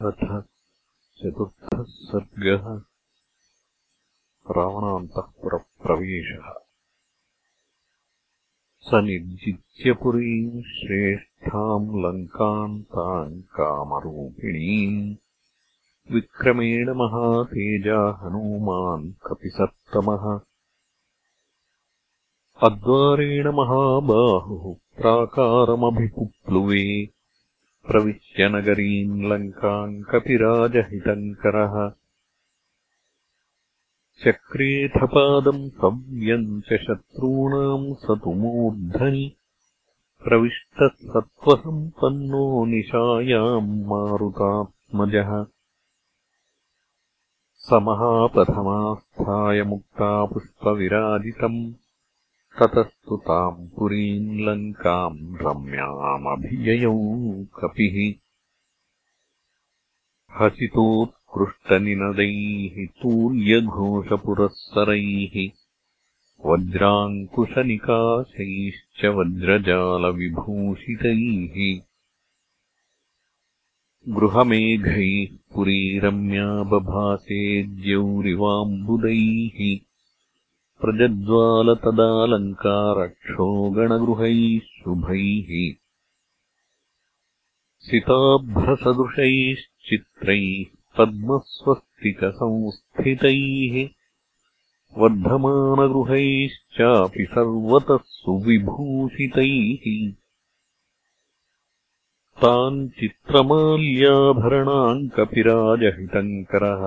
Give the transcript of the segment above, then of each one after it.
अथ चतुर्थः सर्गः रावणान्तःपुरप्रवेशः। स निर्जित्यपुरीम् श्रेष्ठाम् लङ्काम् ताम् कामरूपिणीम् विक्रमेण महातेजा हनूमान् कपिसत्तमः। अद्वारेण महाबाहुः प्राकारमभिपुप्लुवे प्रविश्य नगरीम् लङ्काम् कपिराजहितङ्करः चक्रेथपादम् सव्यम् च शत्रूणाम् स तु मूर्धनि प्रविष्टः सत्त्वसम्पन्नो निशायाम् मारुतात्मजः। स महापथमास्थाय मुक्तापुष्पविराजितम् ततस्तु ताम् पुरीम् लङ्काम् रम्यामभिययौ कपिः। हसितोत्कृष्टनिनदैः तूर्यघोषपुरःसरैः वज्राङ्कुशनिकाशैश्च वज्रजालविभूषितैः। गृहमेघैः पुरीरम्या बभासे द्यौरिवाम्बुदैः प्रजज्वालतदालङ्कारक्षोगणगृहैः शुभैः सिताभ्रसदृशैश्चित्रैः पद्मस्वस्तिकसंस्थितैः वर्धमानगृहैश्चापि सर्वतः सुविभूषितैः तान् चित्रमाल्याभरणाम् कपिराजहितङ्करः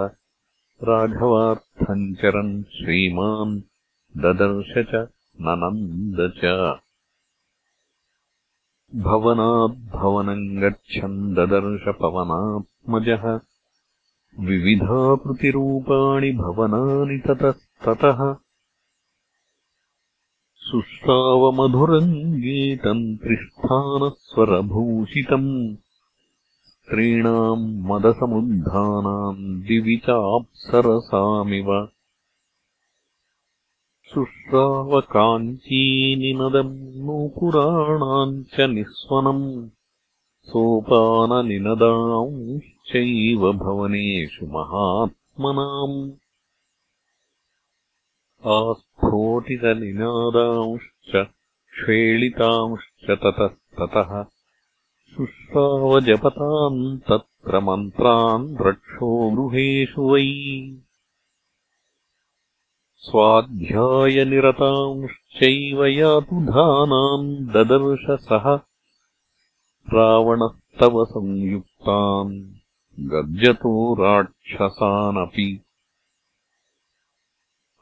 राघवार्थम् चरन् श्रीमान् ददर्श च ननन्द च। भवनाद्भवनम् गच्छन् ददर्श पवनात्मजः विविधाकृतिरूपाणि भवनानि ततस्ततः। शुश्रावमधुरम् गीतम् त्रिष्ठानस्वरभूषितम् स्त्रीणाम् मदसमुद्धानाम् दिवि चाप्सरसामिव शुश्रावकाञ्चीनिनदम् नूपुराणाम् च निःस्वनम् सोपाननिनदांश्चैव भवनेषु महात्मनाम्। आस्फोटितनिनादांश्च क्षेलितांश्च ततस्ततः शुश्रावजपताम् तत्र मन्त्रान् रक्षो गृहेषु वै स्वाध्यायनिरतांश्चैव यातुधानाम् ददर्श सः रावणस्तव संयुक्तान् गर्जतो राक्षसानपि।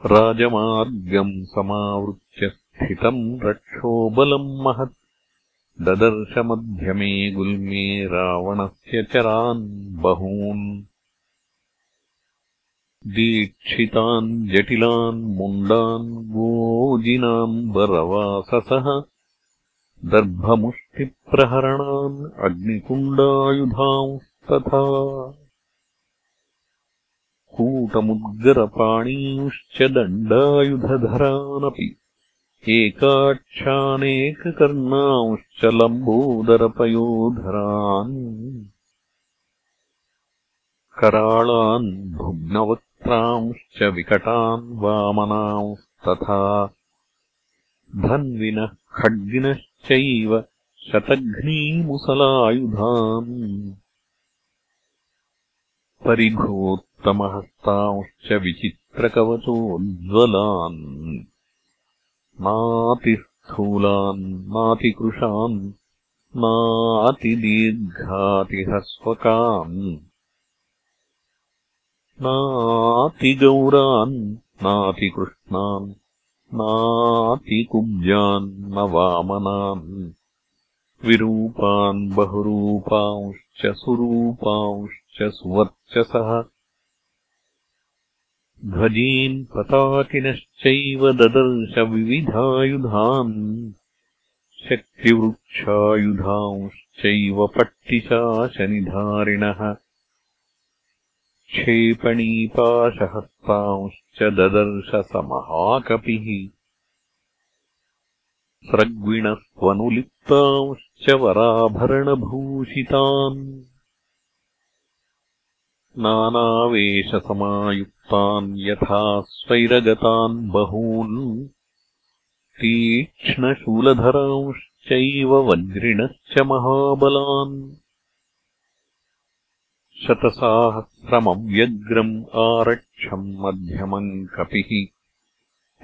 राजमार्गम् समावृत्य स्थितम् रक्षोबलम् महत्। ददर्शमध्यमे गुल्मे रावणस्य चरान् बहून् दीक्षितान् जटिलान् मुण्डान् गोजिनाम्बरवाससः दर्भमुष्टिप्रहरणान् अग्निकुण्डायुधांस्तथा कूटमुद्गरपाणींश्च दण्डायुधधरानपि एकाक्षानेककर्णांश्च लम्बोदरपयोधरान् कराळान् भुग्नवक् ंश्च विकटान् वामनांस्तथा। धन्विनः खड्गिनश्चैव शतघ्नीमुसलायुधान्। परिघोत्तमहस्तांश्च विचित्रकवचोज्ज्वलान्। नातिस्थूलान् नातिकृशान् नातिदीर्घातिहस्वकान् नातिगौरान् नातिकृष्णान् नातिकुब्जान् न वामनान् विरूपान् बहुरूपांश्च सुरूपांश्च सुवर्चसः। ध्वजीन् पताकिनश्चैव ददर्शविविधायुधान् शक्तिवृक्षायुधांश्चैव पट्टिशाशनिधारिणः क्षेपणीपाशहस्तांश्च ददर्श स महाकपिः स्रग्विणस्त्वनुलिप्तांश्च वराभरणभूषितान् नानावेशसमायुक्तान् यथा स्वैरगतान् बहून् तीक्ष्णशूलधरांश्चैव वज्रिणश्च महाबलान् शतसाहस्रमव्यग्रम् आरक्षम् मध्यमम् कपिः।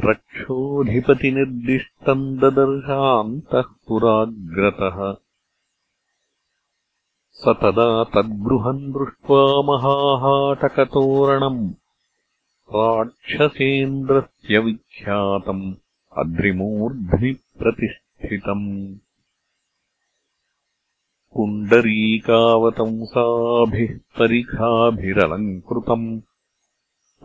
रक्षोऽधिपतिनिर्दिष्टम् ददर्शान्तः पुराग्रतः। स तदा तद्गृहम् दृष्ट्वा महाहाटकतोरणम्। राक्षसेन्द्रस्य विख्यातम् अद्रिमूर्ध्नि प्रतिष्ठितम् पुण्डरीकावतंसाभिः परिखाभिरलङ्कृतम्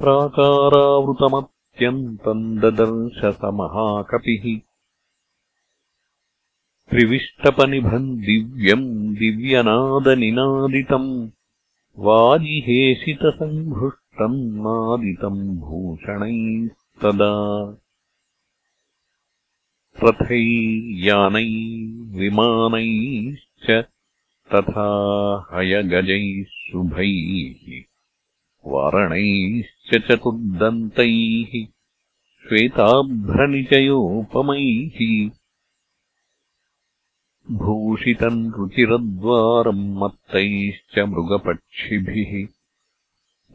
प्राकारावृतमत्यन्तम् ददर्श स महाकपिः त्रिविष्टपनिभम् दिव्यम् दिव्यनादनिनादितम् वाजिहेषितसङ्घृष्टम् नादितम् भूषणैस्तदा रथैर्यानैर्विमानैश्च तथा हयगजैः शुभैः वारणैश्च चतुर्दन्तैः श्वेताभ्रनिचयोपमैः। भूषितम् रुचिरद्वारम् मत्तैश्च मृगपक्षिभिः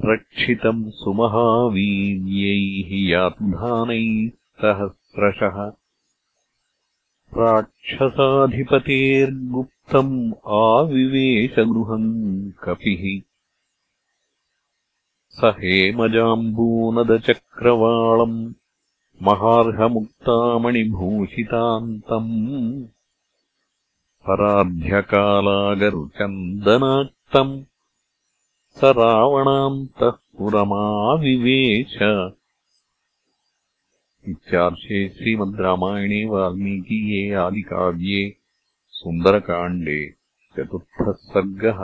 रक्षितम् सुमहावीर्यैः याधानैः सहस्रशः राक्षसाधिपतेर्गुप्तम् आविवेशगृहम् कपिः। स हेमजाम्बूनदचक्रवाळम् महार्हमुक्तामणिभूषितान्तम्। पराध्यकालागरुचन्दनाक्तम्। स रावणान्तः पुरमाविवेश इत्यार्षे श्रीमद् रामायणे वाल्मीकीये आदिकाव्ये सुन्दरकाण्डे चतुर्थः सर्गः